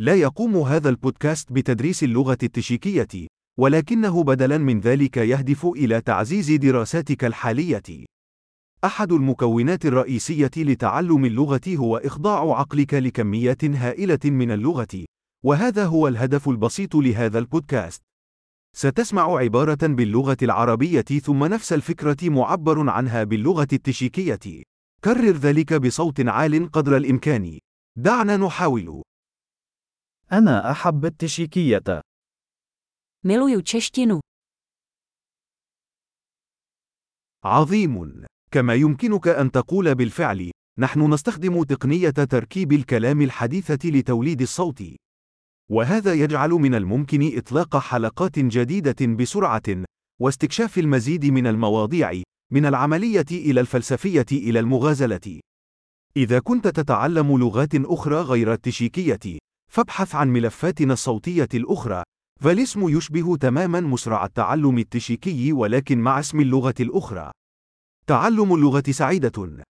لا يقوم هذا البودكاست بتدريس اللغة التشيكية، ولكنه بدلاً من ذلك يهدف إلى تعزيز دراساتك الحالية. أحد المكونات الرئيسية لتعلم اللغة هو إخضاع عقلك لكميات هائلة من اللغة، وهذا هو الهدف البسيط لهذا البودكاست. ستسمع عبارة باللغة العربية ثم نفس الفكرة معبر عنها باللغة التشيكية. كرر ذلك بصوت عال قدر الإمكان. دعنا نحاول. أنا أحب التشيكية. Miluju češtinu. عظيم. كما يمكنك أن تقول بالفعل، نحن نستخدم تقنية تركيب الكلام الحديثة لتوليد الصوت. وهذا يجعل من الممكن إطلاق حلقات جديدة بسرعة، واستكشاف المزيد من المواضيع، من العملية إلى الفلسفية إلى المغازلة. إذا كنت تتعلم لغات أخرى غير التشيكية، فابحث عن ملفاتنا الصوتية الأخرى، فالاسم يشبه تماما مسرع التعلم التشيكي ولكن مع اسم اللغة الأخرى. تعلم اللغة سعيدة.